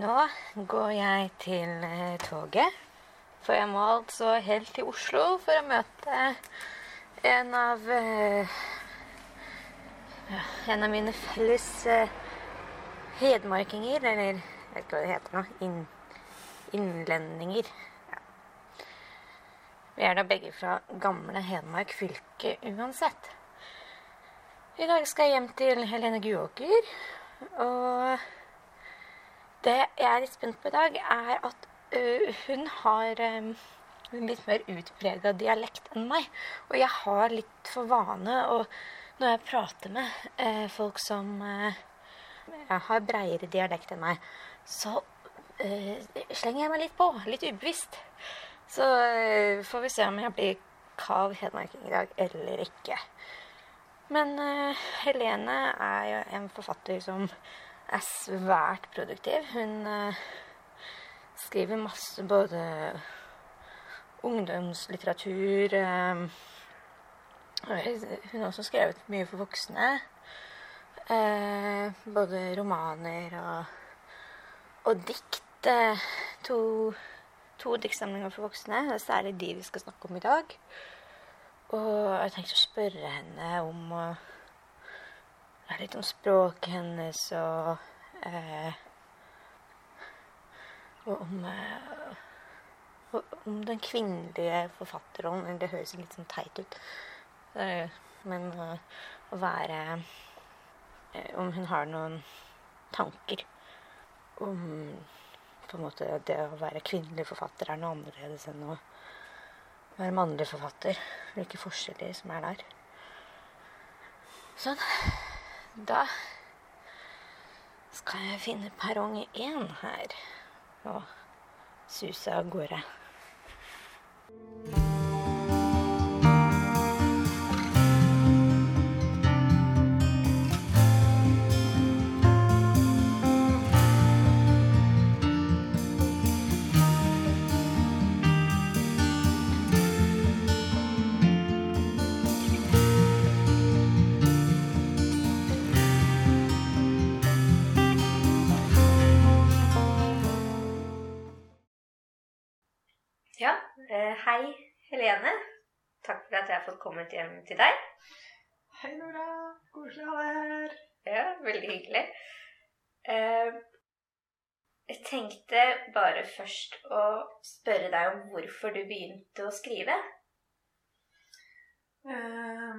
Nå går jeg til eh, toget. For jeg må altså helt til Oslo for å møte en av eh, En av mine felles eh, hedmarkinger, eller jeg vet ikke hva det heter nå. Inn, innlendinger. Ja. Vi er da begge fra gamle Hedmark fylke uansett. I dag skal jeg hjem til Helene Guåker. Og det jeg er litt spent på i dag, er at uh, hun har um, litt mer utprega dialekt enn meg. Og jeg har litt for vane å Når jeg prater med uh, folk som ø, har breiere dialekt enn meg, så slenger jeg meg litt på. Litt ubevisst. Så får vi se om jeg blir kav hedmarking i dag eller ikke. Men Helene er jo en forfatter som er svært produktiv. Hun eh, skriver masse både ungdomslitteratur eh, Hun har også skrevet mye for voksne. Eh, både romaner og, og dikt. to, to diktsamlinger for voksne. Det særlig de vi skal snakke om i dag. Og jeg tenkte å spørre henne om Litt om språket hennes og eh, Og om eh, Om den kvinnelige forfatterrollen. Det høres litt sånn teit ut. men å være Om hun har noen tanker om på en måte det å være kvinnelig forfatter er noe annerledes enn å være mannlig forfatter. Hvilke forskjeller som er der. Sånn. Da skal jeg finne perrong én her og suse av gårde. Hei Helene. Takk for at jeg har fått kommet hjem til deg. Hei, Nora. Koselig å ha deg her. Ja, veldig hyggelig. Eh, jeg tenkte bare først å spørre deg om hvorfor du begynte å skrive. Um,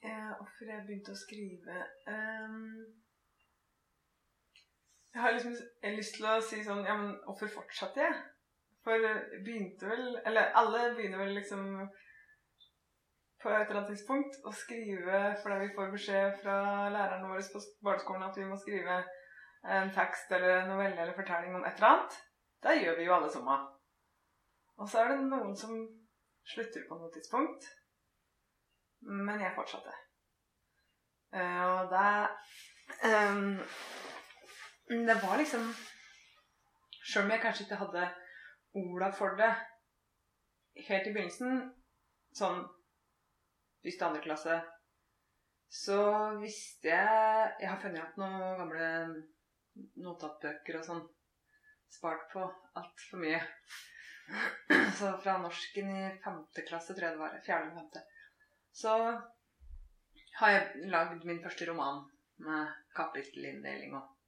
ja, hvorfor jeg begynte å skrive um, Jeg har liksom lyst til å si sånn Ja, men hvorfor fortsatte jeg? For begynte vel Eller alle begynner vel liksom på et eller annet tidspunkt å skrive fordi vi får beskjed fra lærerne våre på barneskolen at vi må skrive en tekst eller en novelle eller fortelling om et eller annet. Det gjør vi jo alle sammen. Og så er det noen som slutter på noe tidspunkt. Men jeg fortsatte. Eh, og det ehm, Det var liksom Sjøl om jeg kanskje ikke hadde orda for det helt i begynnelsen, sånn første andre klasse, så visste jeg Jeg har funnet igjen noen gamle notatbøker og sånn. Spart på altfor mye. Så fra norsken i femte klasse, tror jeg det var, fjerde eller femte, så har jeg lagd min første roman med kapittelinndeling og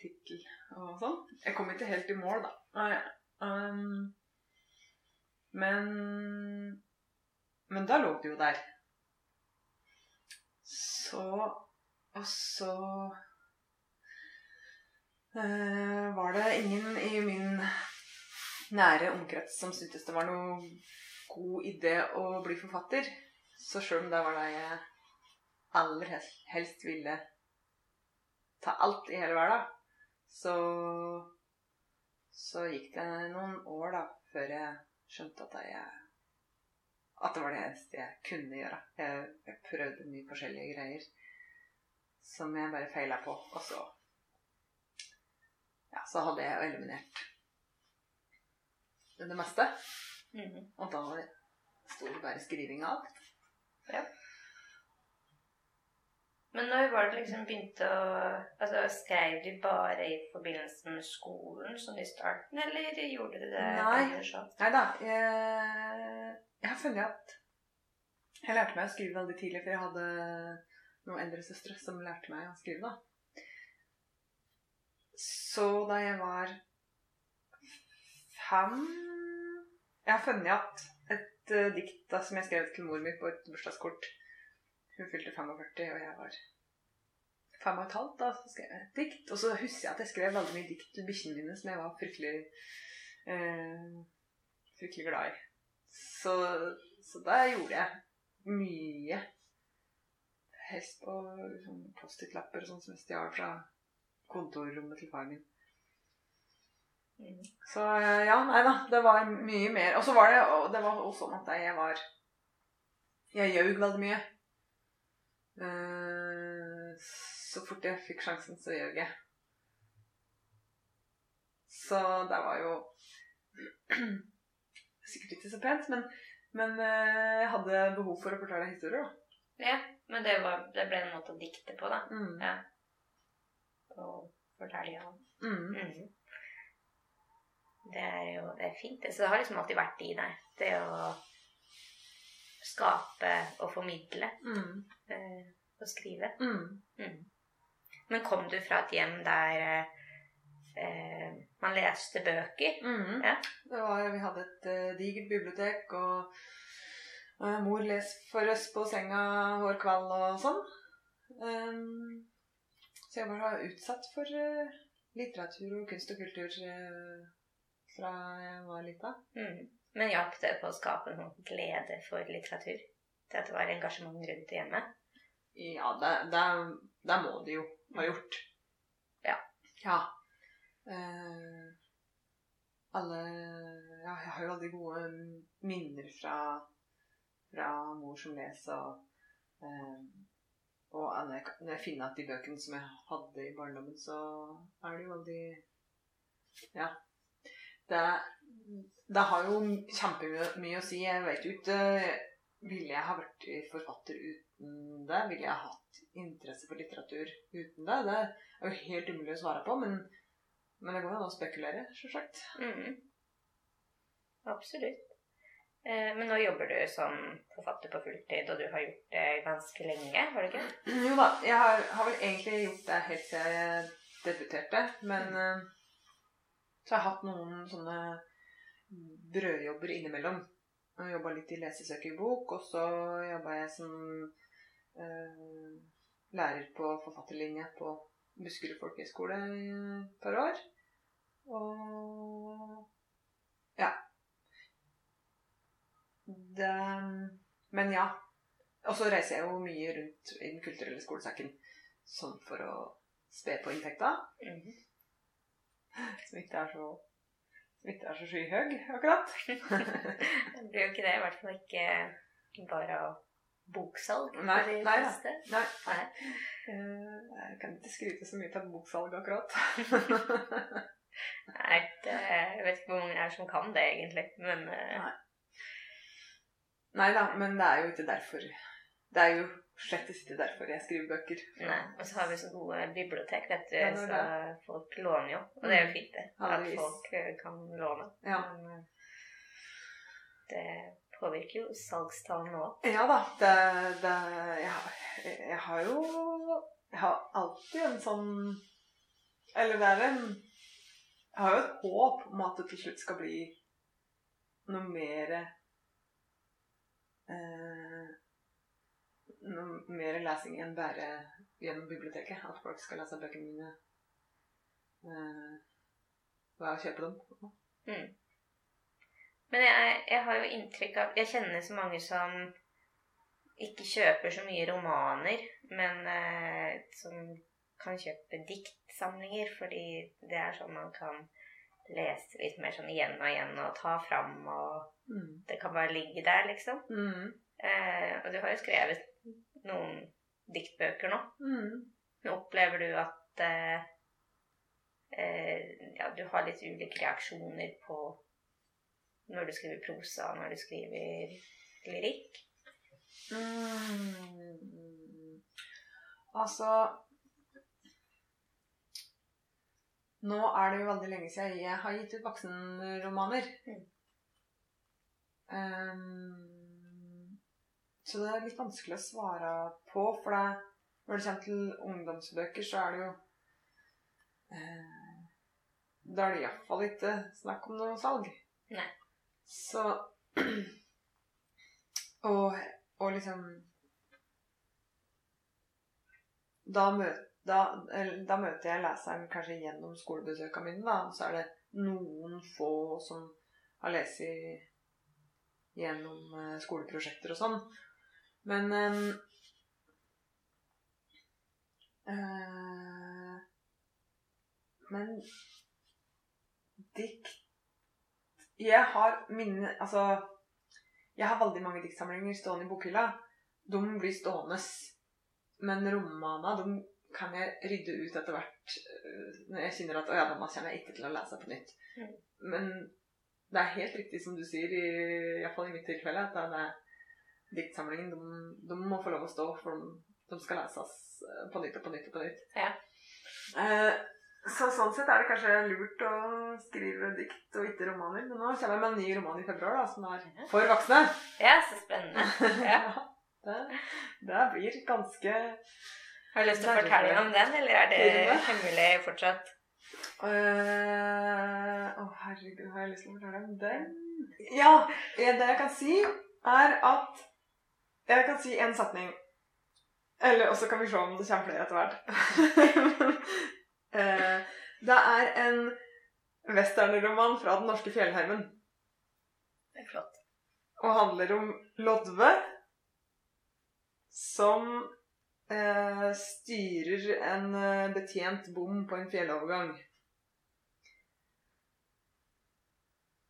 tittel og sånn. Jeg kom ikke helt i mål, da. Um, men Men da lå det jo der. Så Og så uh, var det ingen i min nære omkrets som syntes det var noe god idé å bli forfatter. Så sjøl om det var det jeg aller helst, helst ville ta alt i hele verden, så så gikk det noen år da før jeg skjønte at jeg at det var det eneste jeg kunne gjøre. Jeg, jeg prøvde mye forskjellige greier som jeg bare feila på. Og så ja, så hadde jeg eliminert det meste. Mhm. Og da sto det bare skriving av. Ja. Men når var det liksom begynte å Altså, Skrev de bare i forbindelse med skolen sånn i starten, eller gjorde de det Nei. Nei da. Jeg, jeg har funnet at jeg lærte meg å skrive veldig tidlig, for jeg hadde noen eldre søstre som lærte meg å skrive, da. Så da jeg var fem Jeg har funnet at et eh, dikt da, som jeg skrev til mor mi på et bursdagskort Hun fylte 45, og jeg var fem og et halvt. Da så skrev jeg et dikt. Og så husker jeg at jeg skrev veldig mye dikt til bikkjene mine som jeg var fryktelig eh, fryktelig glad i. Så, så da gjorde jeg mye. Helst på sånn Post-It-lapper og sånn som jeg stjal fra kontorrommet til faren min. Mm. Så eh, ja, nei da. Det var mye mer. Og så var det det var også sånn at jeg var Jeg gjøg veldig mye. Eh, så fort jeg fikk sjansen, så gjør jeg. Så det var jo sikkert ikke så pent, men, men eh, jeg hadde behov for å fortelle historier, da. Ja, men det, var, det ble en måte å dikte på, da. Mm. Ja. Og fortelle om. Mm. Mm. Det er jo det er fint. Så det har liksom alltid vært i deg, det å skape og formidle Mm. eh, og skrive. Mm. Mhm. Men kom du fra et hjem der eh, man leste bøker? Mm. Ja. Det var, vi hadde et uh, digert bibliotek, og mor les for oss på senga hver kveld og sånn. Um, så jeg var utsatt for litteratur og kunst og kultur fra jeg var lita. Mhm. Men hjalp det på å skape noen glede for litteratur? Til at det var engasjement rundt det hjemme? Ja, det, det, det må det jo ha gjort. Ja. Ja. Eh, alle Ja, jeg har jo aldri gode minner fra, fra mor som leser, og eh, og når jeg, når jeg finner at de bøkene som jeg hadde i barndommen, så er det jo aldri Ja. Det, det har jo kjempemye å si. Jeg vet jo ikke Ville jeg ha vært forfatter uten det? Ville jeg ha hatt interesse for litteratur uten det? Det er jo helt umulig å svare på, men, men det går jo an å spekulere, sjølsagt. Mm. Absolutt. Eh, men nå jobber du som forfatter på fulltid, og du har gjort det ganske lenge, har du ikke? Jo da, jeg har, har vel egentlig gjort det helt siden jeg debuterte, men mm. så har jeg hatt noen sånne brødjobber innimellom. Jeg jobba litt i lesesøkerbok, og så jobba jeg som eh, lærer på forfatterlinje på Buskerud folkehøgskole i et par år. Og ja. Det, men ja. Og så reiser jeg jo mye rundt i Den kulturelle skolesekken sånn for å spe på inntekta. Mhm. Som ikke er så ikke er så skyhøy, akkurat. Det blir jo ikke det, i hvert fall ikke bare av boksalg. Nei, nei fleste. Nei. Nei. Uh, Jeg kan ikke skryte så mye av boksalg, akkurat. Nei, det, jeg vet ikke hvor mange det er som kan det, egentlig. Men uh... Nei. Nei da, men det er jo ikke derfor. Det er jo slett ikke derfor jeg skriver bøker. nei. Og så har vi så gode bibliotek, vet du, Ja, det så folk låner jo. Og det er jo fint, det. At folk eh, kan låne. Ja. Men eh, det påvirker jo salgstallene òg. Ja da. Det, det jeg, har- jeg har jo Jeg har alltid en sånn Eller det er en Jeg har jo et håp om at det til slutt skal bli noe mer eh, Noe mer lesing enn bare gjennom biblioteket. At folk skal lese bøkene mine uh, ved å kjøpe dem. Mm. Men jeg, jeg har jo inntrykk av Jeg kjenner så mange som ikke kjøper så mye romaner, men uh, som kan kjøpe diktsamlinger, fordi det er sånn man kan lese litt mer sånn igjen og igjen og ta fram, og Mm. det kan bare ligge der, liksom. Mm. Eh, og du har jo skrevet noen diktbøker nå. Mm. Opplever du at eh, eh, ja, du har litt ulike reaksjoner på når du skriver prosa, når du skriver lyrikk? Mm. Altså Nå er det jo veldig lenge siden jeg har gitt ut voksenromaner. Mm. Ehm, så det er litt vanskelig å svare på, for det, når det kommer til ungdomsbøker, så er det jo eh, Da er det iallfall ikke snakk om noe salg. Nei. Så og, og liksom da, møt, da, da møter jeg leseren kanskje gjennom skolebesøkene mine, da. Så er det noen få som har lest gjennom eh, skoleprosjekter og sånn. Men um, uh, Men dikt Jeg har mine Altså Jeg har veldig mange diktsamlinger stående i bokhylla. De blir stående. Men romana de kan jeg rydde ut etter hvert øh, når jeg kjenner at å ja, denne kommer jeg ikke til å lese på nytt. Mm. Men det er helt riktig som du sier, i, i hvert fall i mitt tilfelle, at det er diktsamlingen de, de må få lov å stå, for de, de skal leses øh, på nytt og på nytt og på nytt. Ja. Eh, så sånn sett er det kanskje lurt å skrive dikt og ikke romaner. Men nå kommer jeg med en ny roman i februar da, som er for voksne. ja, så spennende. Ja. det, det blir ganske Har du lyst til å fortelle om den, eller er det hemmelig fortsatt? Øh, Å, herregud, har jeg lyst til å fortelle om den? Ja, eh, det jeg kan si, er at Jeg kan si én setning. Eller også kan vi se om det kommer flere etter hvert. Eh, det er en westernroman fra den norske fjellheimen. Det er flott. Og handler om Lodve som eh, styrer en eh, betjent bom på en fjellovergang.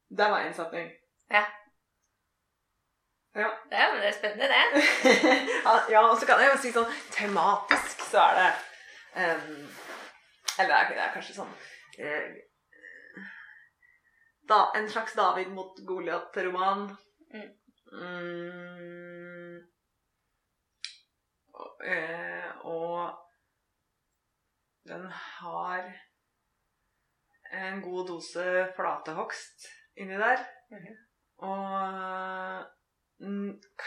Det var én setning. Ja, men det er spennende, det. ja, og så kan jeg jo si sånn tematisk så er det um, Eller det er, det er kanskje sånn uh, da, En slags David mot Goliat-roman. Mm. Mm. Og, uh, og den har en god dose flatehogst inni der. Mhm. Og mm,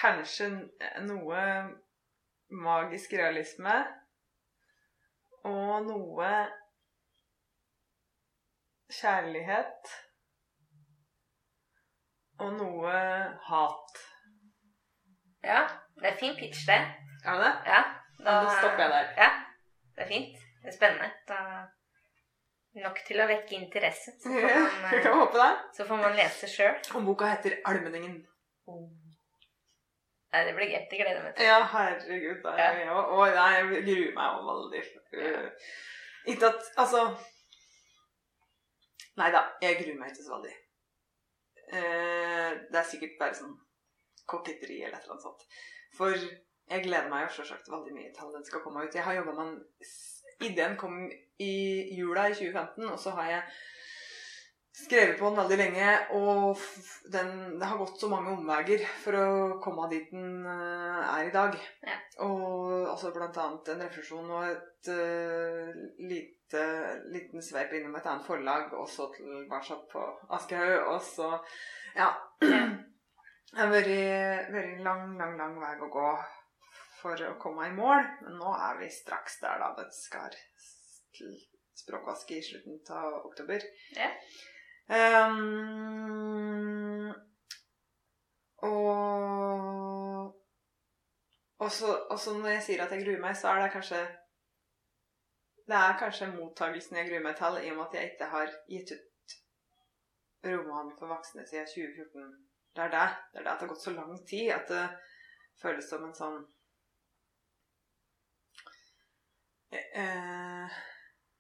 kanskje noe magisk realisme. Og noe kjærlighet. Og noe hat. Ja, det er fin pitch, det. Er det? Ja, da, da stopper jeg der. Ja, det er fint. Det er spennende. Da, nok til å vekke interesse. Så får man, kan eh, håpe det. så får man lese sjøl. Og boka heter 'Almenningen'. Nei, det blir gøy. Det gleder jeg meg til. Ja, herregud. Det er jeg òg. Og nei, jeg gruer meg jo veldig. Ja. ikke at Altså Nei da, jeg gruer meg ikke så veldig. Eh, det er sikkert bare sånn koketteri eller et eller annet sånt. For jeg gleder meg jo selvsagt veldig mye til den skal komme ut. Jeg har jobba med den Ideen kom i jula i 2015, og så har jeg skrevet på den veldig lenge, og den, det har gått så mange omveier for å komme dit den eh, er i dag. Ja. Og altså annet en refleksjon og et uh, lite, liten sveip innom et annet forlag, og så tilbake på Aschehoug, og så Ja. Det har vært en lang, lang, lang vei å gå for å komme i mål, men nå er vi straks der, da. Det skal til språkvaske i slutten av oktober. Ja. Ehm, og også, så, når jeg sier at jeg gruer meg, så er det kanskje Det er kanskje mottagelsen jeg gruer meg til, i og med at jeg ikke har gitt ut romanen for voksne siden 2014. Det er det. Det er det at det har gått så lang tid at det føles som en sånn eh,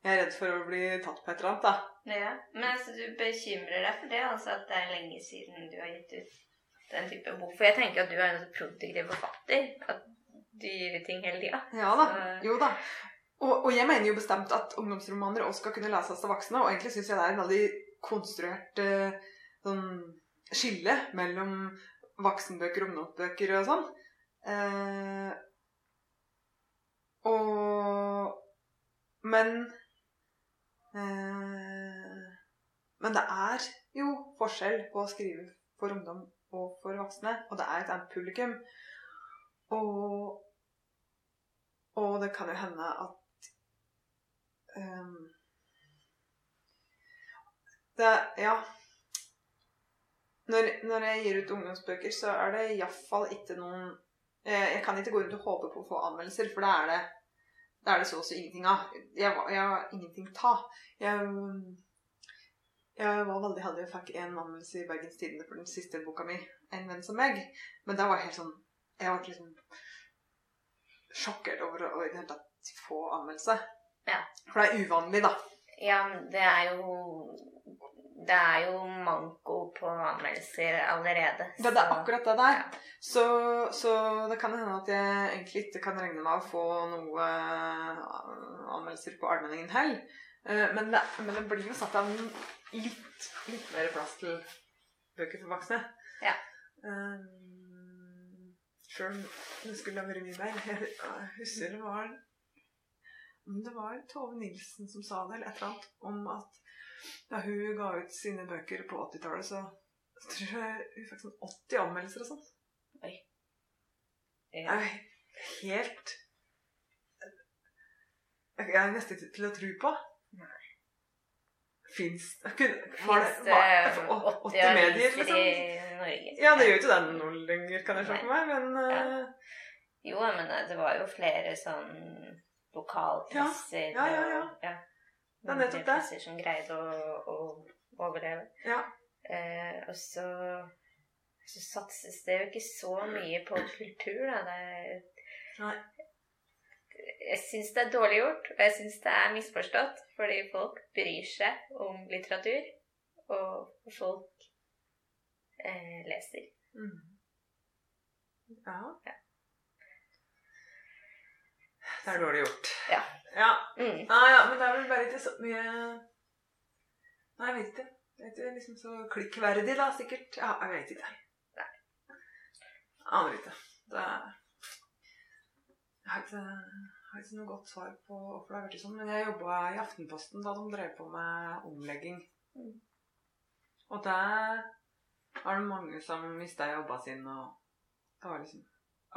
Jeg er redd for å bli tatt på et eller annet, da. Ja, Men altså, du bekymrer deg for det, altså at det er lenge siden du har gitt ut den type bok? For jeg tenker at du er en så produktiv forfatter. At du gir ut ting hele tida. Ja da. Så- Jo da. Og, og jeg mener jo bestemt at ungdomsromaner også skal kunne leses av voksne, og egentlig syns jeg det er en veldig konstruert uh, sånn skille mellom voksenbøker og ungdomsbøker og sånn. Uh, Og Men eh, Men det er jo forskjell på å skrive for ungdom og for voksne, og det er et annet publikum. Og, og det kan jo hende at um, det, Ja. Når, når jeg gir ut ungdomsbøker, så er det iallfall ikke noen jeg, jeg kan ikke gå rundt og håpe på å få anmeldelser, for da er det, det, er det så og så ingenting av. Jeg, jeg har ingenting ta. Jeg, jeg var veldig heldig og fikk en anmeldelse i Bergens Tidende for den siste boka mi, 'En venn som meg'. Men da var jeg helt sånn Jeg ble liksom sjokkert over å i det hele tatt få anmeldelse. Ja. For det er uvanlig, da. Ja, det er jo Det er jo manko på anmeldelser allerede. Det, det er akkurat det der. ja. Så, så det kan hende at jeg egentlig ikke kan regne med å få noe eh, anmeldelser på Allmenningen heller. Eh, Men men det blir jo satt av litt, litt mer plass til bøker for voksne. Ja. Um, Sjøl om det skulle ha vært mye mer. Jeg husker det var om det var Tove Nilsen som sa det, eller et eller annet, om at da hun ga ut sine bøker på 80-tallet, så så tror jeg hun fikk sånn 80 anmeldelser og sånn. Nei. Ja. helt Jeg er nesten ikke til å tro på. Nei. Fins det Var 80 80 medier, liksom? i Norge? Ja, det gjør jo ikke det nå lenger, kan jeg se for meg, men Ja. eh, Jo, men det var jo flere sånn lokalpresser Ja, ja, ja, ja. ja, Det er nettopp det. som greide å, å overleve. ja. Eh, og så, så satses det jo ikke så mye på kultur, da. Det er, Nei. Jeg syns det er dårlig gjort, og jeg syns det er misforstått. Fordi folk bryr seg om litteratur, og folk eh, leser. Mm. Ja. Ja. Det er dårlig gjort. Ja. ja. Mm. Ah, ja, men det er vel bare ikke så mye Nei, jeg vet ikke. Det er ikke liksom så klikkverdig, da, sikkert. Ja, jeg vet ikke. Nei. Aner ikke. Det er Jeg har ikke, jeg har ikke noe godt svar på hvorfor det har blitt sånn, men jeg jobba i Aftenposten da de drev på med omlegging. Mm. Og der var det mange som mista jobba sin, og det var liksom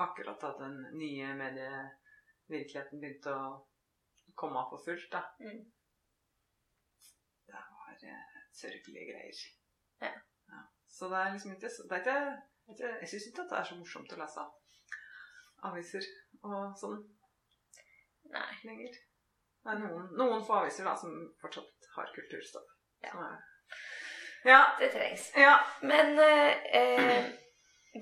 akkurat at den nye medievirkeligheten begynte å komme av for fullt, da. Mm. Det var eh, sørgelige greier. Ja. Så det er liksom ikke så- det ikke, det er ikke Jeg syns ikke at det er så morsomt å lese aviser og sånn Nei. lenger. Det er noen, noen få aviser da som fortsatt har kulturstoff. Ja. Ja. Det trengs. Ja. Men eh, eh,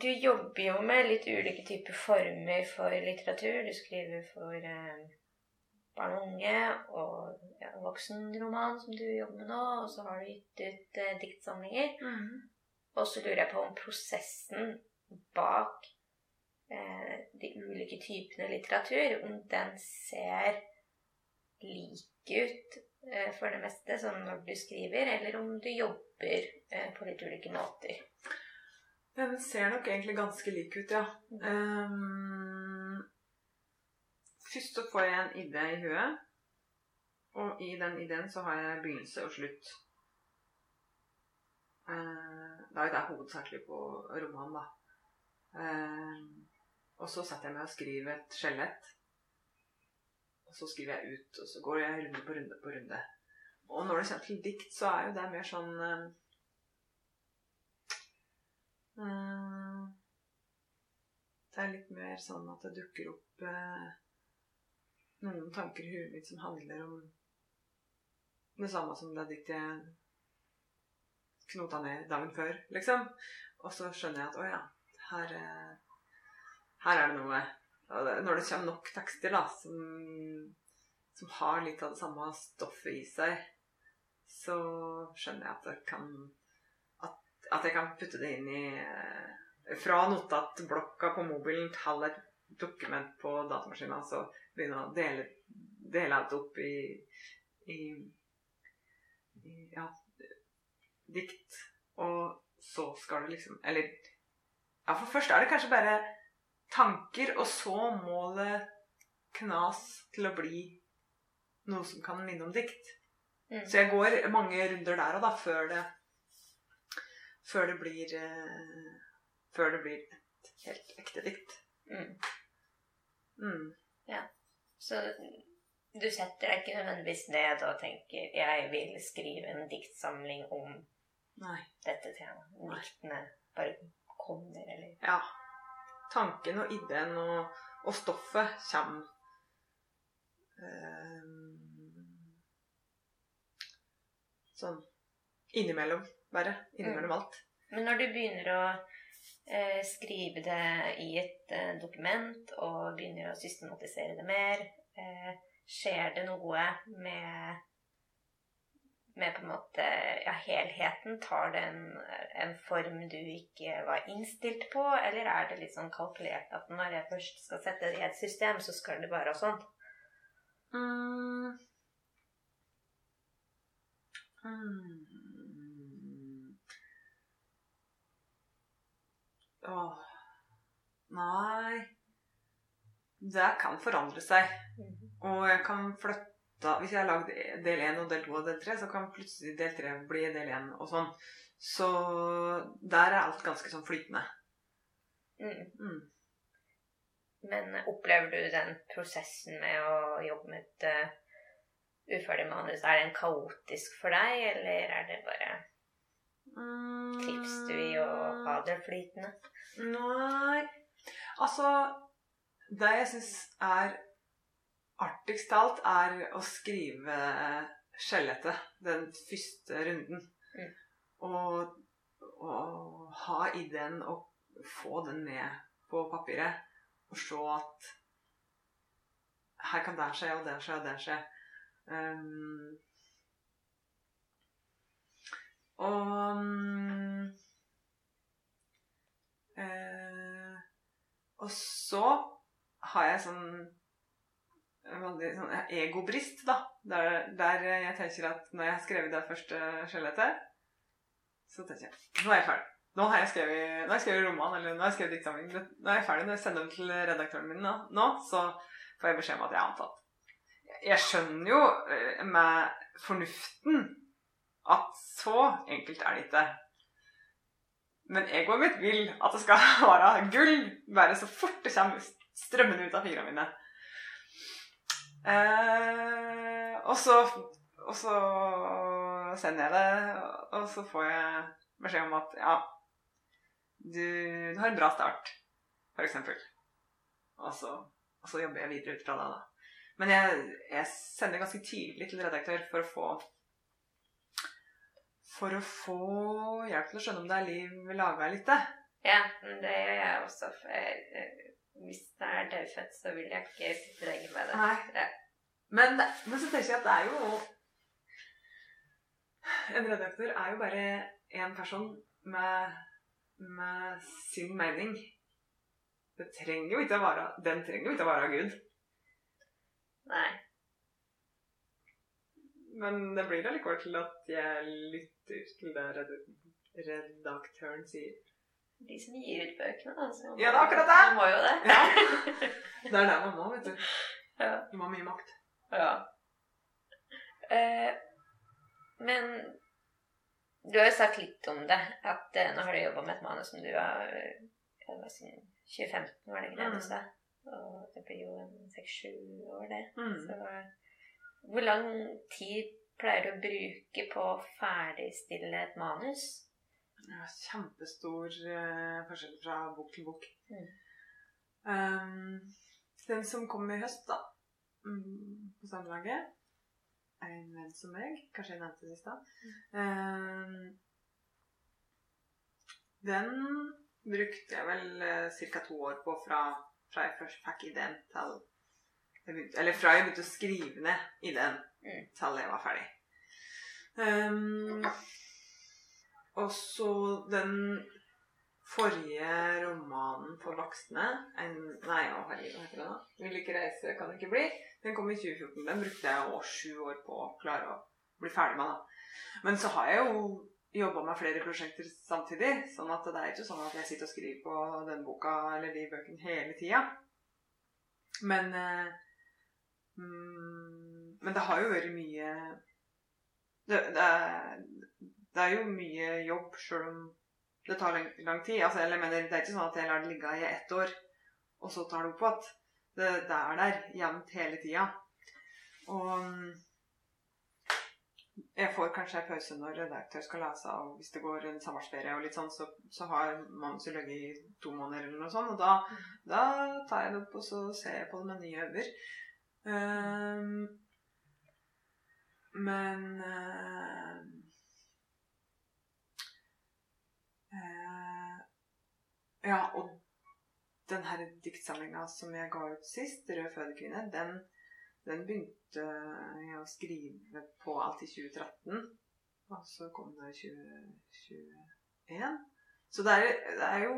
du jobber jo med litt ulike typer former for litteratur. Du skriver for eh, barn og unge og ja, voksenroman, som du jobber med nå. Og så har du gitt ut eh, diktsamlinger. Og så lurer jeg på om prosessen bak de ulike typene litteratur, om den ser lik ut eh, for det meste, sånn når du skriver, eller om du jobber eh, på litt ulike måter. Den ser nok egentlig ganske lik ut, ja. Um, først så får jeg en idé i huet. Og i den ideen så har jeg begynnelse og slutt. Uh, det er det hovedsakelig på romanen, da. Ehm, og så setter jeg meg og skriver et skjelett. Og så skriver jeg ut, og så går jeg runde på runde på runde. Og når det kommer til dikt, så er jo det mer sånn Mm. Det er litt mer sånn at det dukker opp eh, noen tanker i huet mitt som handler om det samme som det diktet jeg knota ned dagen før, liksom. Og så skjønner jeg at å ja, her, eh, her er det noe Når det kommer nok tekster da, som, som har litt av det samme stoffet i seg, så skjønner jeg at jeg kan at jeg kan putte det inn i eh, Fra notatblokka på mobilen til et dokument på datamaskinen. så begynne å dele, dele alt opp i, i, i ja, dikt. Og så skal det liksom Eller ja, for først er det kanskje bare tanker, og så må det knas til å bli noe som kan minne om dikt. Mm. Så jeg går mange runder der og da, før det Før det blir eh, Før det blir et helt ekte dikt. Mm. Mm. Så du setter deg ikke nødvendigvis ned og tenker 'jeg vil skrive en diktsamling om Nei. dette temaet'. Diktene bare kommer, eller Ja. Tanken og ideen og, og stoffet kommer eh, Sånn innimellom, bare. Innimellom alt. Men når du begynner å eh, skrive det i et eh, dokument og begynner å systematisere det mer, eh, skjer det noe med med på en måte ja, helheten? Tar det en, en form du ikke var innstilt på, eller er det litt sånn kalkulert at når jeg først skal sette det i et system, så skal det være sånn? Mm. Mm. Åh. Nei Det kan forandre seg. Og jeg kan flytte Hvis jeg har lagd del 1 og del 2 og del 3, så kan plutselig del 3 bli del 1 og sånn. Så der er alt ganske sånn flytende. Mm. Mm. Men opplever du den prosessen med å jobbe med et uh, uferdig manus, er den kaotisk for deg, eller er det bare Trives du i å ha det flytende? Nei Altså Det jeg syns er artigst av alt, er å skrive skjellettet. Den første runden. Mm. Og, og ha ideen og få den ned på papiret. Og se at her kan det skje, og det skje, og det skje. Um, og um, eh, Og så har jeg sånn veldig sånn egobrist, da. Der, der jeg tenker at når jeg har skrevet det første skjelettet, så tenker jeg nå er jeg ferdig. Nå har jeg skrevet, nå har jeg skrevet roman, eller nå har jeg skrevet diktsamling. Nå er jeg ferdig. Når jeg sender den til redaktøren min nå, så får jeg beskjed om at jeg er antatt. Jeg skjønner jo eh, med fornuften at så enkelt er det ikke. Men egoet mitt vil at det skal være gull bare så fort det kommer strømmende ut av fingrene mine. Eh, og, så, og så sender jeg det, og så får jeg beskjed om at ja, du, du har en bra start, eksempel. Og og så jobber jeg videre ut fra det, da. Men jeg, jeg sender ganske tidlig til redaktør for å få For å få hjelp til å skjønne om det er liv laga litt, ikke. Ja, det gjør jeg også. For jeg, hvis det er dødfødt, så vil jeg ikke sitte lenger med det. Nei. Ja. Men, men så tenker jeg at det er jo En redaktør er jo bare én person med, med sin mening. Det trenger jo ikke å være, den trenger jo ikke å være Gud. Nei. Men det blir allikevel til at jeg lytter til det redaktøren sier. De som gir ut bøkene, da. Så Ja, det er akkurat det. Man må jo det. Ja. Det er der man må, vet du. Ja. Du må ha mye makt. Ja. Eh, men du har jo sagt litt om det. At eh, nå har du jobba med et manus som du har eh, ja, hva sier 2015, var det ikke det Mm. du sa? Og det blir jo en seks-sju år, det. Mm. Så hvor lang tid pleier du å bruke på å ferdigstille et manus? Kjempestor uh, forskjell fra bok til bok. Mm. Um, den som kom i høst, da, um, på samlaget, er en venn som meg. Kanskje jeg nevnte det i stad. Um, den brukte jeg vel uh, ca. to år på fra, fra jeg først fikk ideen til begynte, Eller fra jeg begynte å skrive ned ideen Mm. til jeg var ferdig. Um, og så den forrige romanen for voksne en, Nei, å herregud, hva heter den da? 'Vil ikke reise, kan ikke bli'. Den kom i 2014. Den brukte jeg år, sju år på å klare å bli ferdig med. da. Men så har jeg jo jobba med flere prosjekter samtidig. sånn at det er ikke sånn at jeg sitter og skriver på den boka eller de bøkene hele tida. Men, eh, mm, Men det har jo vært mye det, det, det er jo mye jobb sjøl om det tar lang, lang tid. Altså, jeg mener, det er ikke sånn at jeg lar det ligge i ett år, og så tar det opp igjen. Det, det er der jevnt hele tida. Og mm, jeg får kanskje en pause når redaktør skal lese, og hvis det går en sommerferie og litt sånn, så, så har manuset ligget i to måneder eller noe sånt. Og da, da tar jeg det opp, og så ser jeg på det med nye øyne. Um, men uh, Ja, og den her diktsamlinga som jeg ga ut sist, 'Rød fødekvinne', den, den begynte jeg å skrive på alt i 2013. Og så kom det i 2021. Så det er, det er jo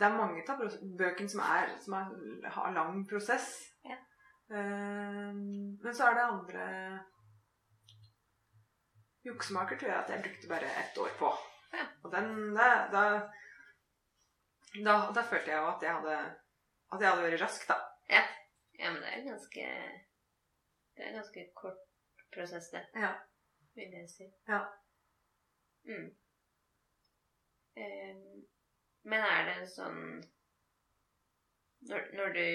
Det er mange av bøkene som, er, som er, har lang prosess. Ja. Uh, men så er det andre Juksemaker tror jeg at jeg brukte bare ett år på. Ja. Og den da, da, da, da følte jeg jo at jeg hadde At jeg hadde vært rask, da. Ja, men det er ganske Det er en ganske kort prosess, det, Ja. vil jeg si. Ja. Mm. Men er det en sånn når, når du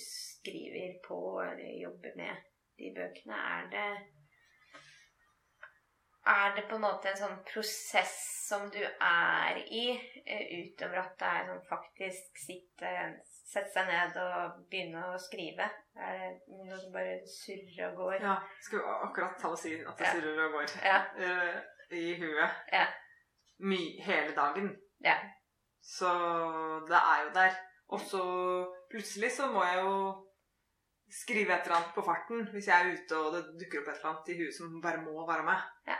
skriver på eller jobber med de bøkene, er det Er det på en måte en sånn prosess som du er i, eh, utover at det er sånn faktisk sitte, sette seg ned og begynne å skrive? Er det noe som bare surrer og går? ja. Skulle akkurat ta og si at det Ja. surrer og går Ja. uh, i huet Ja. My, hele dagen. Ja. Så det er jo der. Og så plutselig så må jeg jo skrive et eller annet på farten hvis jeg er ute og det dukker opp et eller annet i huet som bare må være med. Ja.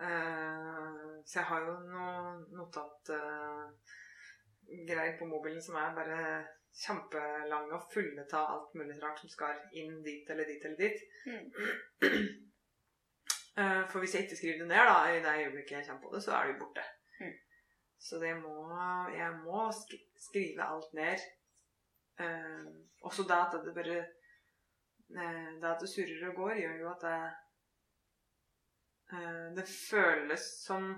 Eh, så jeg har jo noe notatgreier på mobilen som er bare kjempelange og fulle av alt mulig rart som skal inn dit eller dit eller dit. Mm. Eh, For hvis jeg ikke skriver det ned da, i det øyeblikket jeg kommer på det, så er det jo borte. Mm. Så det må, jeg må sk- skrive alt ned. Eh, også det at det bare eh, Det at det surrer og går, gjør jo at det eh, Det føles som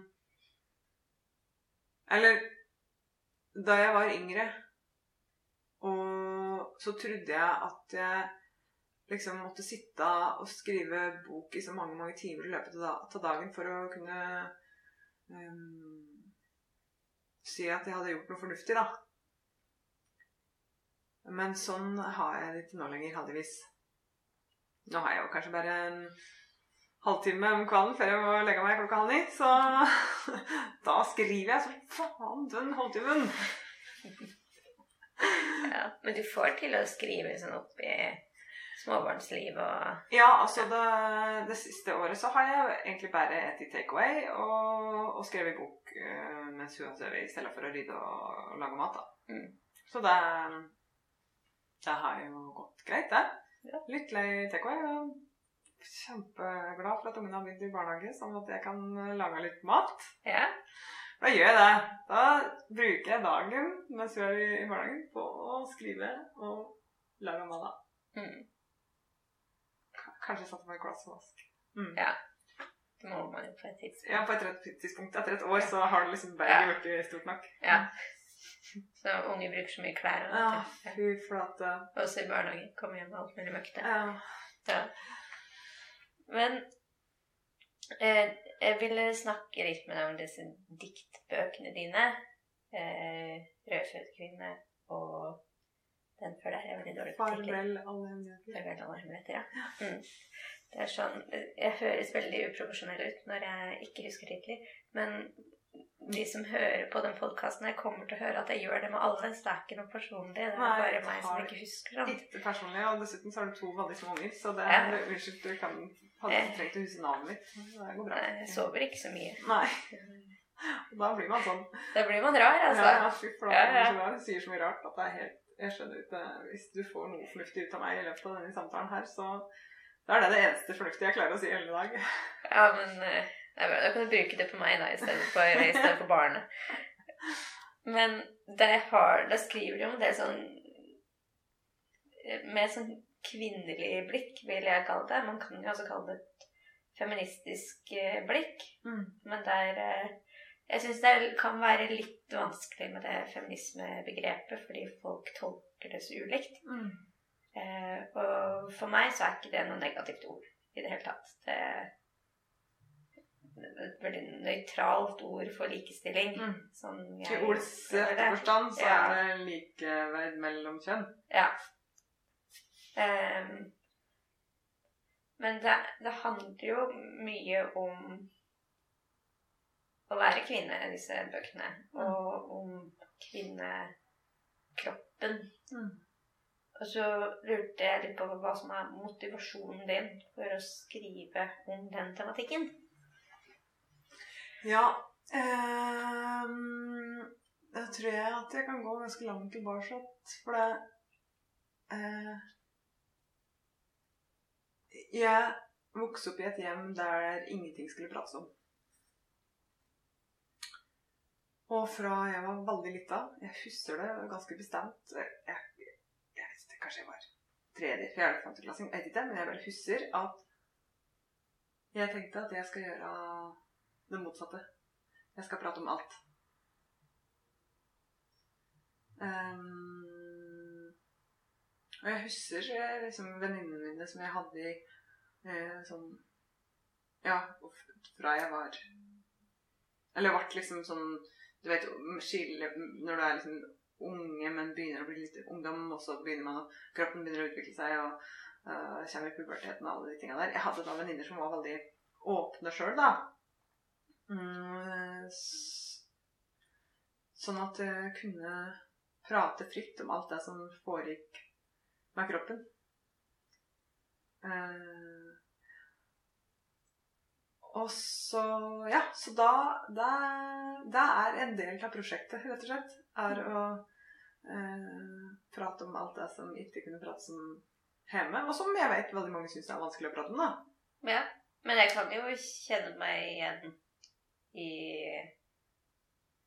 Eller da jeg var yngre, og så trodde jeg at jeg liksom måtte sitte og skrive bok i så mange mange timer i løpet av dagen for å kunne um, si at jeg hadde gjort noe fornuftig, da. Men sånn har jeg det ikke nå lenger, heldigvis. Nå har jeg jo kanskje bare en halvtime om kvelden før jeg må legge meg klokka halv ni, så da skriver jeg så faen den halvtimen. Ja, men du får til å skrive sånn opp i småbarnsliv og Ja, altså det, det siste året så har jeg egentlig bare et i takeaway og, og skrevet bok eh, mens hun har sovet, i stedet for å rydde og, og lage mat. da. Mm. Så det, det har jo gått greit, det. Ja. Litt lei takeaway. og Kjempeglad for at ungene har begynt i barnehage, sånn at jeg kan eh, lage litt mat. Ja. Da gjør jeg det. Da bruker jeg dagen mens vi er i, i barnehagen på å skrive og lage mat. Mm. Kanskje satt meg et glass og vask. Mm. Ja. Det må man jo på et tidspunkt. Ja, på et tidspunkt etter et år så har det liksom bare Ja. ikke stort nok. Ja. Så unge bruker så mye klær. og Ja, fy flate. Også i barnehagen. Kommer hjem med alt mulig møkk. Ja. Ja. Men eh, jeg ville snakke litt med deg om disse diktbøkene dine. Eh, 'Rødfødtkvinne' og den før der. Jeg er veldig dårlig på titler. Farvel, alle hemmeligheter. Farvel alle hemmeligheter, ja. Mm. Det er sånn Jeg høres veldig uprofesjonell ut når jeg ikke husker titler, men de som hører på den podkasten kommer til å høre at jeg gjør det med alle, så det er ikke noe personlig. Det er Nei, bare meg som ikke husker sånt. Ikke personlig, og dessuten så har du to veldig små unger, så det Ja. er Unnskyld, du kan hadde ikke trengt å huske navnet mitt. Det går bra. Nei, Jeg sover ikke så mye. Nei. Da blir man sånn. Da blir man rar, altså. Ja, ja, fy flate. Ja, ja. Ja. sier så mye rart at det er helt Jeg skjønner ikke Hvis du får noe fornuftig ut av meg i løpet av denne samtalen her, så da er det det eneste fornuftige jeg klarer å si hele dag. Ja, men eh, det er bra. Da kan du bruke det på meg da, i stedet for, i stedet for barnet. Men det har, da skriver du om det sånn eh, med sånn kvinnelig blikk, vil jeg kalle det. Man kan jo også kalle det et feministisk eh, blikk. Mm. Men der eh, Jeg syns det kan være litt vanskelig med det feminismebegrepet, fordi folk tolker det så ulikt. Mm. Eh, og for meg så er ikke det noe negativt ord i det hele tatt. Det er et veldig nøytralt ord for likestilling. Mm. Som I jeg ords føler rette forstand så Ja. er det likeverd mellom kjønn. Ja. Ehm, men det, det handler jo mye om å være kvinne, disse bøkene. Og om kvinnekroppen. Mm. Og så lurte jeg litt på hva som er motivasjonen din for å skrive om den tematikken. Ja eh, Da tror jeg at jeg kan gå ganske langt tilbake. For det eh, Jeg vokste opp i et hjem der ingenting skulle prates om. Og fra jeg var veldig lita Jeg husker det ganske bestemt. Jeg, jeg, vet ikke, Kanskje jeg var tredje, fjerde, femteklassing, jeg vet ikke, men jeg bare husker at jeg tenkte at jeg skal gjøre det motsatte. Jeg skal prate om alt. Ehm, og jeg husker liksom venninnene mine som jeg hadde i eh, sånn Ja, fra jeg var Eller ble liksom sånn Du vet, skille når du er liksom unge, men begynner å bli litt ungdom, og så begynner man å Kroppen begynner å utvikle seg, og uh, kommer i puberteten og alle de tinga der. Jeg hadde da venninner som var veldig åpne sjøl, da. Mm, sånn at jeg kunne prate fritt om alt det som foregikk med kroppen. Uh, og så Ja, så da da, er en del av prosjektet, rett og slett. Er å uh, prate om alt det som ikke kunne prates om hjemme. Og som jeg vet veldig mange syns er vanskelig å prate om, da. Ja, men jeg kan jo kjenne meg igjen i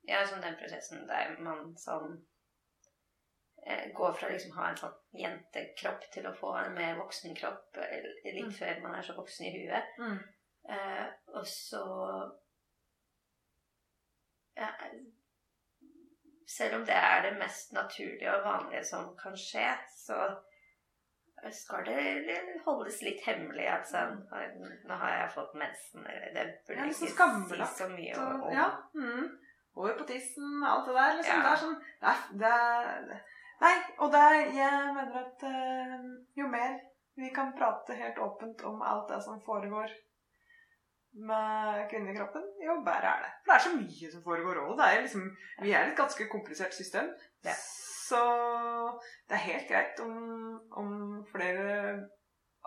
Ja, som den prosessen der man sånn eh, Går fra liksom å ha en sånn jentekropp til å få en mer voksen kropp litt Mm. før man er så voksen i huet. Eh, og så ja, Selv om det er det mest naturlige og vanlige som kan skje, så skal det holdes litt hemmelig. Altså, nå har jeg fått mensen. eller Det burde ikke si så mye om. ja. Mm. Over på tissen, alt det der. Liksom. Ja. Det er sånn det er, det er, Nei, og det er, jeg mener at eh, jo mer vi kan prate helt åpent om alt det som foregår med kvinnekroppen, jo bedre er det. For det er så mye som foregår òg. Liksom, vi er et ganske komplisert system. Ja. Så det er helt greit om, om flere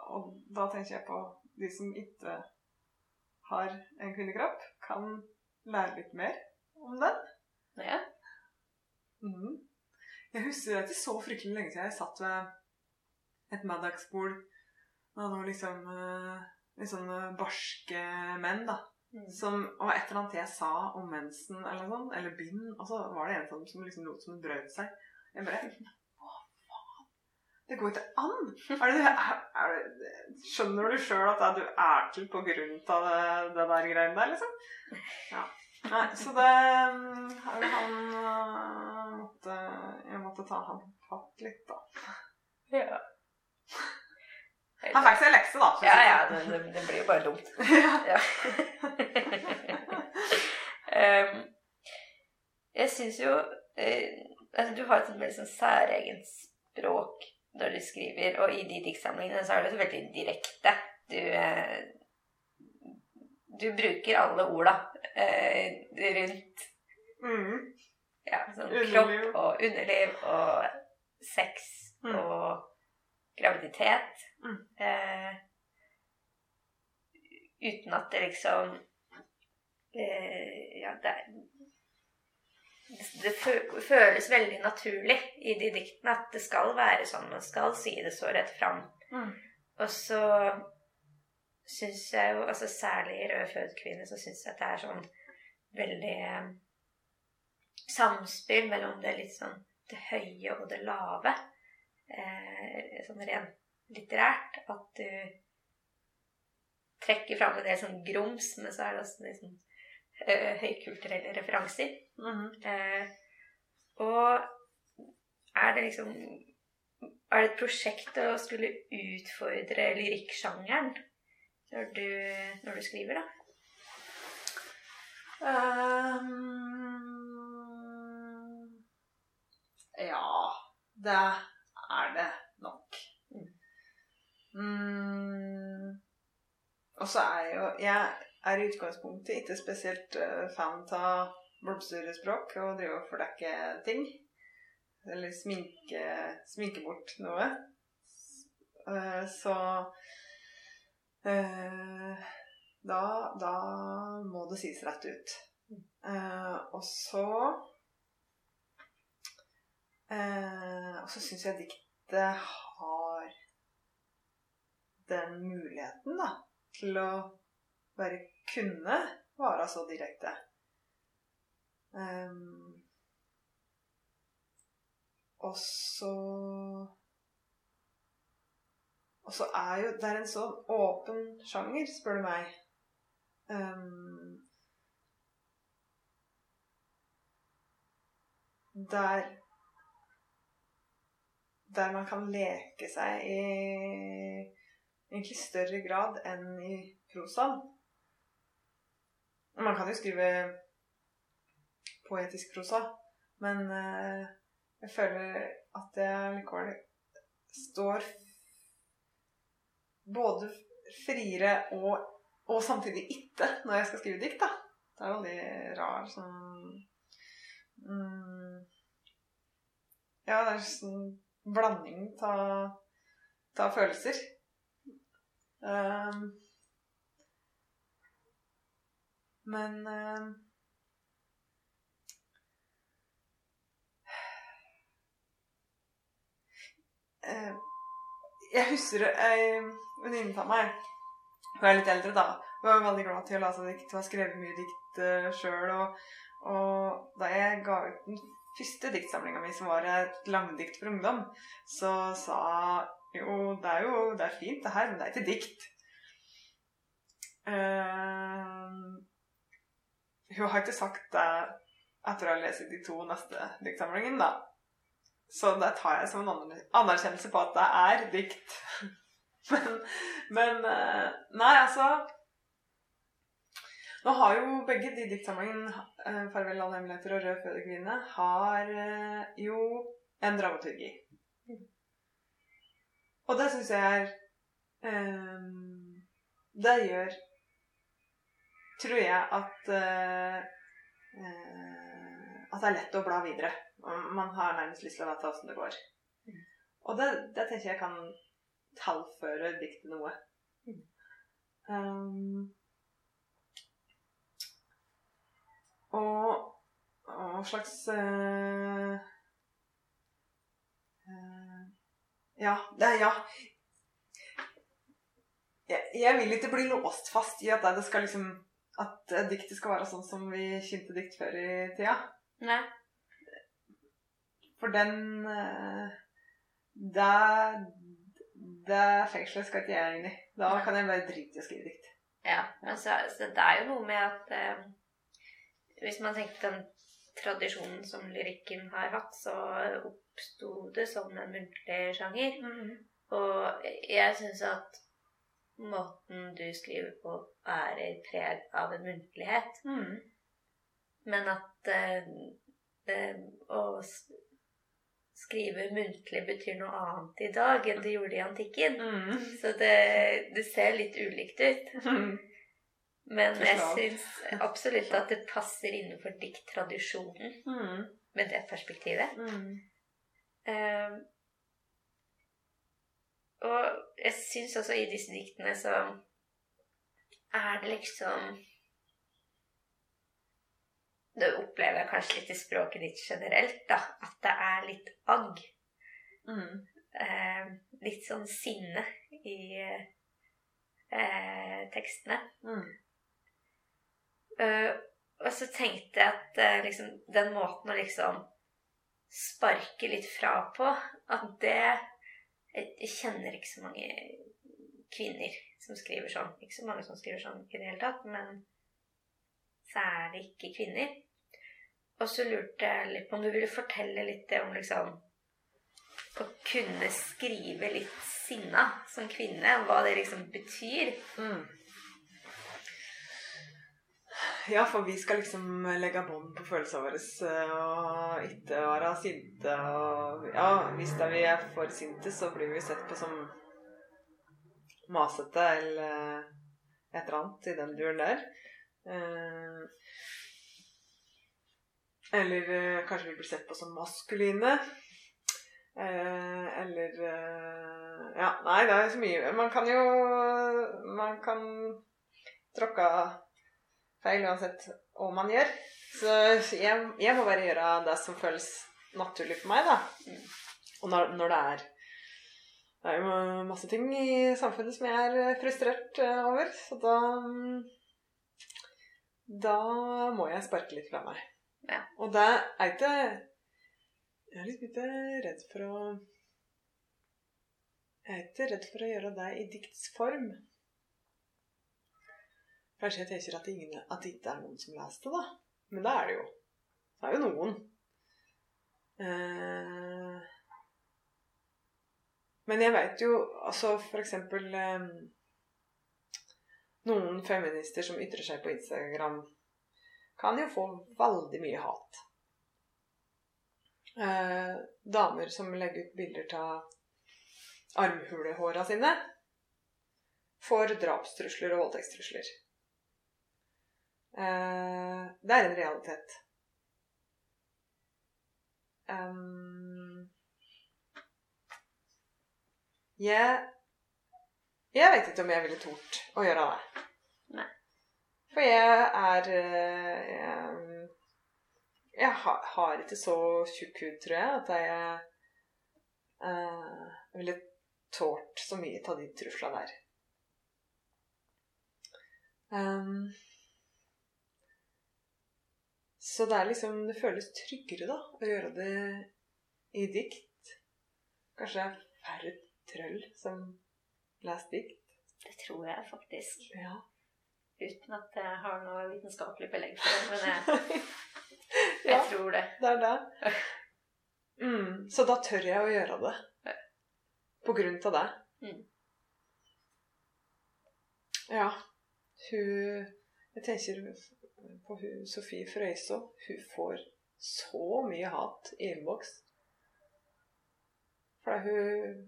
Og da tenker jeg på de som ikke har en kvinnekropp, kan lære litt mer om den. Ja. Mhm. Jeg husker at ikke så fryktelig lenge siden jeg satt ved et middagsbord med noen liksom sånne barske menn, da. Mm. Som, og et eller annet jeg sa om mensen eller noe sånt, eller bind, og så var det en sånn som liksom lot som hun brøt seg. Jeg bare Hva faen? Det går ikke an! Er det, er, er det, skjønner du sjøl at du er til på grunn av det, det der greiene der, liksom? Ja. Nei, så det mm, Han øh, måtte Jeg måtte ta han fatt litt, da. ja. Han fikk seg lekse, da. Ja, ja, det, det, det blir jo bare dumt. ja. um, jeg syns jo uh, altså, Du har et sånt veldig sånn særegent språk når du skriver, og i de diktsamlingene så er det så veldig direkte. Du eh, Du bruker alle orda eh, rundt Mm. ja, sånn kropp og underliv og sex Mm. og graviditet. Mm. Eh, uten at det liksom eh, Ja, det det føles veldig naturlig i de diktene at det skal være sånn. Man skal si det så rett fram. Mm. Og så syns jeg jo, altså særlig i Rød født kvinne, så syns jeg at det er sånn veldig eh, samspill mellom det litt sånn det høye og det lave. eh, sånn rent litterært at du trekker fram en del sånn grums, men så er det også sånn eh, høykulturelle referanser. Mhm. Eh, og er det liksom Er det et prosjekt å skulle utfordre lyrikksjangeren når du, når du skriver, da? Um, ja, det er det nok. Mm. Og så er jeg jo Jeg er i utgangspunktet ikke spesielt eh, fan av blomsterspråk og driver og fordekke ting. Eller sminke, sminke bort noe. Eh, så da, da må det sies rett ut. Eh, og så eh, Og så syns jeg diktet har den muligheten, da, til å bare kunne være så direkte. Um, og så Og så er jo Det er en sånn åpen sjanger, spør du meg. Um, der Der man kan leke seg i egentlig større grad enn i prosaen. Man kan jo skrive poetisk prosa, men uh, jeg føler at jeg likevel står både friere og, og samtidig ikke når jeg skal skrive dikt, da. Det er veldig rar sånn mm, Ja, det er sånn blanding av følelser. Um, men um, eh, Jeg husker ei venninne av meg Hun er litt eldre, da. Hun var veldig glad til å lese dikt. Hun har skrevet mye dikt uh, sjøl. Og, og da jeg ga ut den første diktsamlinga mi, som var et langdikt for ungdom, så sa jo, det er jo det er fint, det her, men det er ikke dikt. Uh, hun har ikke sagt det etter å ha lest de to neste diktsamlingene, da. Så det tar jeg som en anerkjennelse på at det er dikt. men, men uh, Nei, altså Nå har jo begge de diktsamlingene, uh, 'Farvel alle hemmeligheter' og 'Rød fødekvinne', har jo en dramaturgi. Og det syns jeg er um, Det gjør Tror jeg at uh, uh, At det er lett å bla videre. Man har nærmest lyst til å vite åssen det går. Mm. Og det, det, tenker jeg kan tallføre diktet noe. Mm. Um, og, hva slags uh, Ja. Det er ja. Jeg, jeg, vil ikke bli låst fast i at det skal liksom At diktet skal være sånn som vi kjente dikt før i tida. Nei. For den Det, det fengselet skal ikke jeg inn i. Da kan jeg bare drite i å skrive dikt. Ja, men så, så det er jo noe med at eh, Hvis man tenker den tradisjonen som lyrikken har hatt, så oppsto det som en muntlig sjanger. Mm. Og jeg syns at måten du skriver på, er i preg av en muntlighet. Mm. Men at eh, det, å skrive muntlig betyr noe annet i dag enn det gjorde i antikken. Mm. Så det, det, ser litt ulikt ut. Men jeg syns absolutt at det passer innenfor dikttradisjonen mm. med det perspektivet. Mm. Um, og jeg syns også i disse diktene så er det liksom Det opplever kanskje litt i språket ditt generelt, da. At det er litt agg. Mm. Eh, litt sånn sinne i eh, tekstene. Mm. Uh, og så tenkte jeg at uh, liksom, den måten å liksom sparke litt fra på, at det jeg kjenner ikke så mange kvinner som skriver sånn. Ikke så mange som skriver sånn i det hele tatt, men særlig ikke kvinner. Og så lurte jeg litt på om du ville fortelle litt om liksom Å kunne skrive litt sinna som kvinne, og hva det liksom betyr. Mm. Ja, for vi skal liksom legge bånd på følelsene våre eh, og ikke være sinte. Og ja, hvis da vi er for sinte, så blir vi sett på som masete eller et eller annet i den duren der. Eller eh, kanskje vi blir sett på som maskuline. Eh, eller eh, Ja, nei, det er så mye Man kan jo Man kan tråkke feil uansett hva man gjør. Så jeg, jeg må bare gjøre det som føles naturlig for meg, da. Og når, når det er Det er jo masse ting i samfunnet som jeg er frustrert eh, over, så da mm, Da må jeg sparke litt fra meg. Og det er ikke Jeg er litt ikke redd for å Jeg er ikke redd for å gjøre det i diktsform. Kanskje jeg tenker at, ingen, at det ikke er noen som leser det, da. Men det er det jo. Det er jo noen. Eh, men jeg veit jo altså eksempel eh, Noen feminister som ytrer seg på Instagram, kan jo få veldig mye hat. Eh, damer som legger ut bilder av armhulehåra sine, får drapstrusler og voldtektstrusler. Eh, det er en realitet. Um, jeg Jeg vet ikke om jeg ville tort å gjøre det. Nei. For jeg er eh, Jeg, jeg har, ikke så tjukk hud, tror jeg, at jeg eh, ville tålt så mye av de truslene der. Um, så det er liksom Det føles tryggere, da, å gjøre det i dikt. Kanskje det er færre trøll som leser dikt. Det tror jeg faktisk. Ja. Uten at jeg har noe vitenskapelig belegg for det. Men jeg, jeg ja, tror det. det er det. Mm, så da tør jeg å gjøre det. På grunn av det. Mm. Ja. Hun Jeg tenker på hun Sofie Frøysaa. Hun får så mye hat i innboks. Fordi hun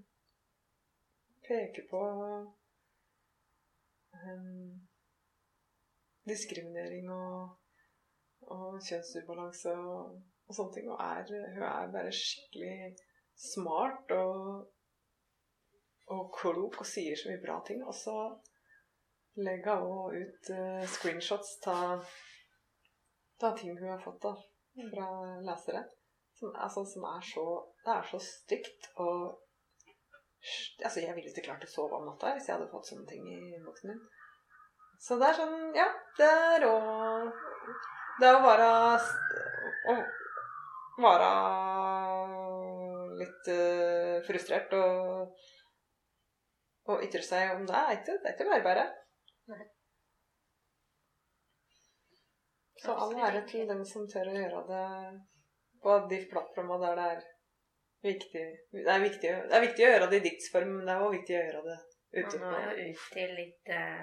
peker på um, diskriminering og, og kjønnsubalanse og, og sånne ting. Og er, hun er bare skikkelig smart og, og klok og sier så mye bra ting. Og så legger hun ut uh, screenshots av av ting hun har fått da, fra lesere. Som, altså, som er så Det er så stygt og Altså, jeg ville ikke klart å sove om natta hvis jeg hadde fått sånne ting i boksen min. Så det er sånn Ja, det er å Det å være Å være litt uh, frustrert og og ytre seg om det er ikke, det er ikke bare bare. Så all ære til dem som tør å gjøre det på de plattformene der det er viktig. Det er viktig, det er viktig å gjøre det i diktsform, men det er også viktig å gjøre det ute. Man må ut til litt eh,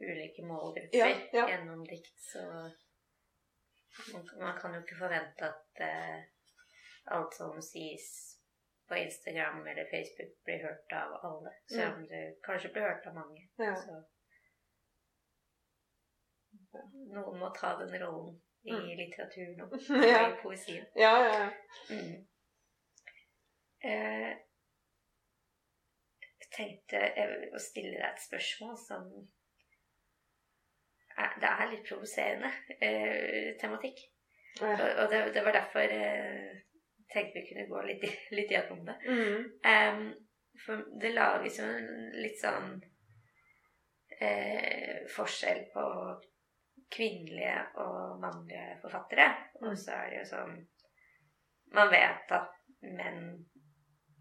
ulike målgrupper Ja, ja. gjennom dikt, så man, man kan jo ikke forvente at eh, alt som sies på Instagram eller Facebook blir hørt av alle, selv om det kanskje blir hørt av mange. Ja. Så noen må ta den rollen i Mm. litteraturen og i poesien. Ja, ja, ja. Mm. Eh, tenkte å stille deg et spørsmål som er, Det er litt provoserende eh, tematikk. Og, ja. og det, det var derfor eh, jeg tenkte vi kunne gå litt, litt gjennom det. Mm. Um, for det lages jo en litt sånn eh, forskjell på kvinnelige og mannlige forfattere. Og så er det jo sånn Man vet at menn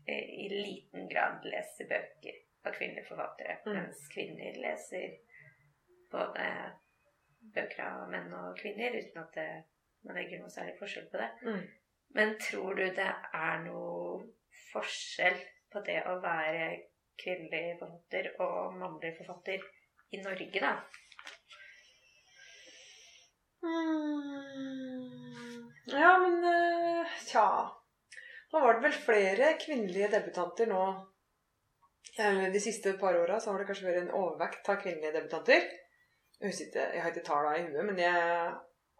i liten grad leser bøker av kvinnelige forfattere, Mm. mens kvinner leser både bøker av menn og kvinner, uten at det, man legger noe særlig forskjell på det. Mm. Men tror du det er noe forskjell på det å være kvinnelig forfatter og mannlig forfatter i Norge, da? Mm. Ja, men eh, tja Nå var det vel flere kvinnelige debutanter nå de siste par åra så har det kanskje vært en overvekt av kvinnelige debutanter. Ikke, jeg har ikke tallene i huet, men jeg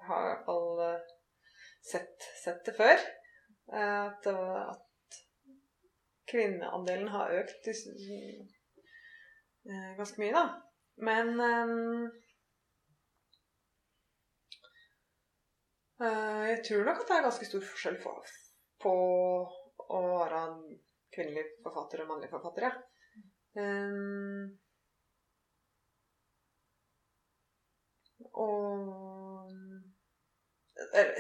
har i hvert fall eh, sett, sett det før. Eh, At, at kvinneandelen har økt eh, ganske mye, da. Men Eh, Jeg tror nok at det er ganske stor forskjell på, på å være kvinnelig forfatter og mannlig forfatter, ja. Um, og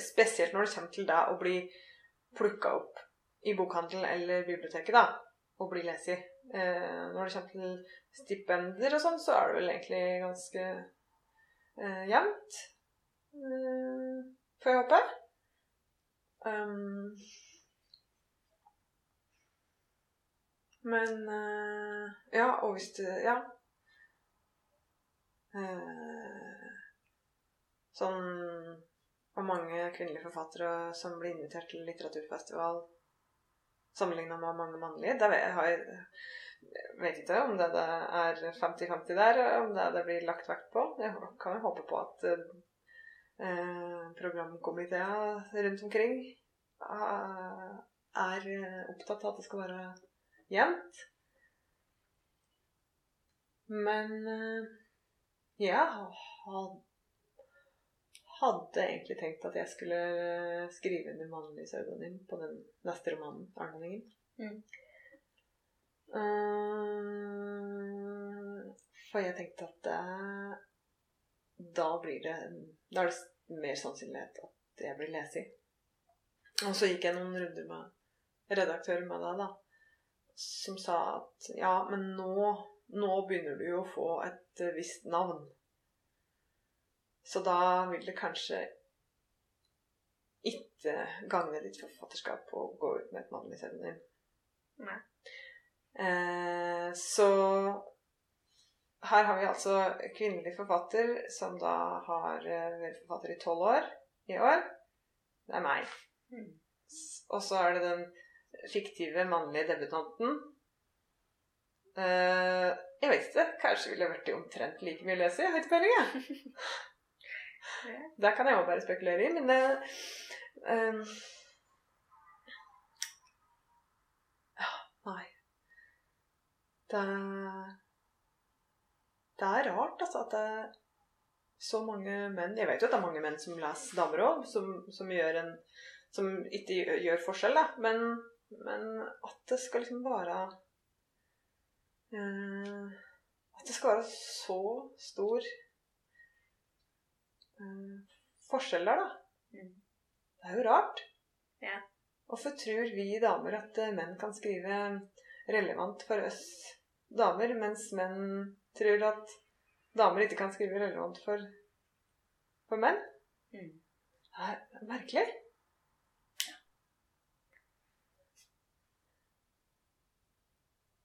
Spesielt når det kommer til deg å bli plukka opp i bokhandelen eller biblioteket, da, og bli leser. Eh, når det kommer til stipender og sånn, så er det vel egentlig ganske eh, jevnt. Eh, får jeg håpe. Um, men eh, Ja, og hvis du Ja. Eh, sånn Og mange kvinnelige forfattere som blir invitert til litteraturfestival sammenligna med mange mannlige. Det har jeg vet ikke om det, er 50-50 der, om det det blir lagt vekt på. Jeg kan jo håpe på at eh, programkomiteer rundt omkring eh, er eh, opptatt av at det skal være jevnt. Men eh, jeg ha- hadde egentlig tenkt at jeg skulle skrive under mannlig pseudonym på den neste romanen, 'Arnendingen'. Mm. Uh, for jeg tenkte at det, da blir det Da er det mer sannsynlighet at jeg blir lest i. Og så gikk jeg noen runder med redaktøren med deg, da, som sa at ja, men nå, nå begynner du jo å få et eh, visst navn. Så da vil det kanskje ikke gagne ditt forfatterskap å gå ut med et mannlig pseudonym. Nei. Eh, så her har vi altså kvinnelig forfatter som da har eh, vært forfatter i tolv år i år. Det er meg. Mm. Og så er det den fiktive mannlige debutanten. Eh, jeg vet ikke. Kanskje ville jeg vært i omtrent like mye å lese. Jeg har ikke peiling, jeg. Det kan jeg jo bare spekulere i, men det um, Ja, nei. Det Det er rart, altså, at det er så mange menn Jeg vet jo at det er mange menn som leser damer òg, som, som Som ikke gjør, forskjell, da. Men, men at det skal liksom være eh, At det skal være så stor eh, forskjell der, da. Mm. Det er jo rart. Ja. Hvorfor tror vi damer at eh, menn kan skrive relevant for oss damer, mens menn tror at damer ikke kan skrive relevant for, for menn? Mm. Det er merkelig.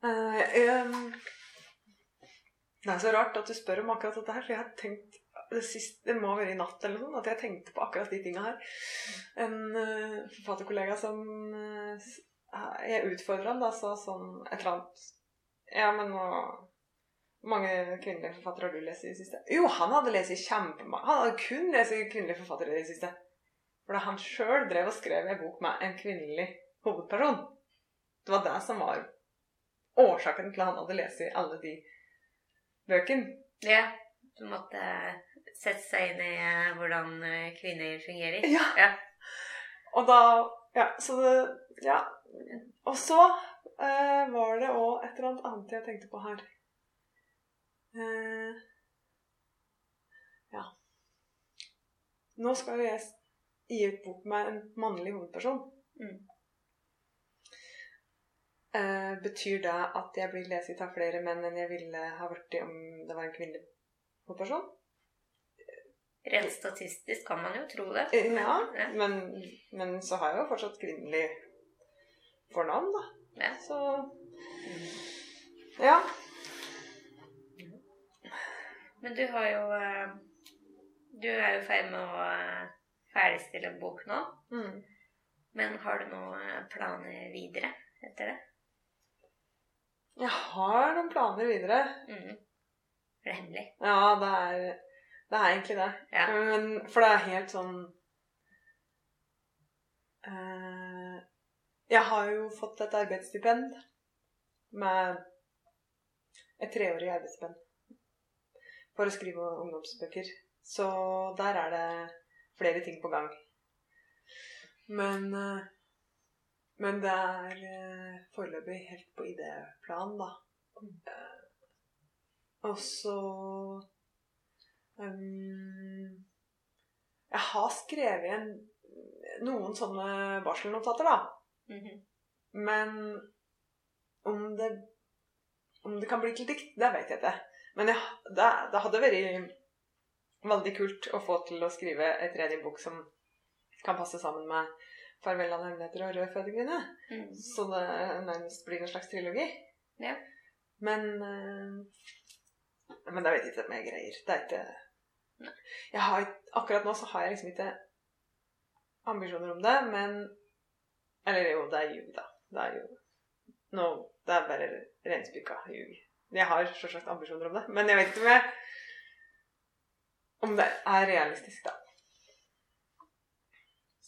Uh, jeg- det er så rart at du spør om akkurat dette her, for jeg har tenkt det, siste, det må ha vært i natt eller noe at jeg tenkte på akkurat de tinga her. En uh, forfatterkollega som uh, Jeg utfordra han da, sa sånn et eller annet Ja, men nå mange kvinnelige forfattere har du lest i det siste? Jo, han hadde lest kjempemange. Han hadde kun lest kvinnelige forfattere i det siste. Fordi han sjøl drev og skrev en bok med en kvinnelig hovedperson. Det var det som var årsaken til at han hadde lest i alle de bøkene. Ja, du måtte sette seg inn i eh, hvordan eh, kvinner fungerer. Ja. Ja. Og da Ja, så det Ja. Og så eh, var det òg et eller annet annet jeg tenkte på her. Eh, ja. Nå skal jo jeg gi ut bok med en mannlig hovedperson. Mm. Eh, betyr det at jeg blir lest av flere menn enn jeg ville ha blitt om det var en kvinnelig hovedperson? Rent statistisk kan man jo tro det. Eh, Ja, Ja. men, men så har jeg jo fortsatt kvinnelig fornavn, da. Ja. Så Ja. Men du har jo eh, Du er jo i ferd med å eh, ferdigstille en bok nå. Mm. Men har du noen planer videre etter det? Jeg har noen planer videre. Mm. Er det hemmelig? Ja, det er, det er egentlig det. Ja. Men, for det er helt sånn uh, Jeg har jo fått et arbeidsstipend med et treårig arbeidsstipend for å skrive ungdomsbøker. Så der er det flere ting på gang. Men eh, Men det er eh, foreløpig helt på idéplan, da. Og så um, Jeg har skrevet en, noen sånne barselnotater, da. Mhm. Men om det, om det kan bli til dikt, det vet jeg ikke. Men jeg, det, det hadde vært veldig kult å få til å skrive et tredje bok som kan passe sammen med 'Farvel, av hemmeligheter' og 'Rød fødekvinne'. Mm. Så det nærmest blir en slags trilogi. Ja. Men eh, Men det vet jeg ikke om jeg greier. Det er ikke jeg har, Akkurat nå så har jeg liksom ikke ambisjoner om det, men Eller jo, det er ljug, da. Det er jo nå, Det er bare renspikka ljug. Jeg har selvsagt ambisjoner om det, men jeg vet ikke om jeg Om det er realistisk, da.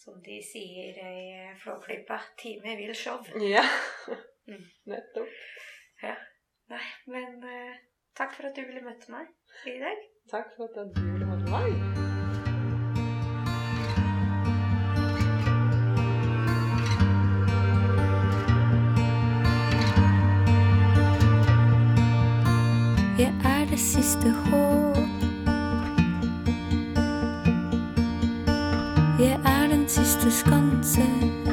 Som de sier i Flåklypa, time vil show. Ja. Nettopp. Ja. Nei, men eh, takk for at du ville møte meg i dag. Takk for at du ville møte meg. Jeg er det siste håp. Jeg er den siste skanse.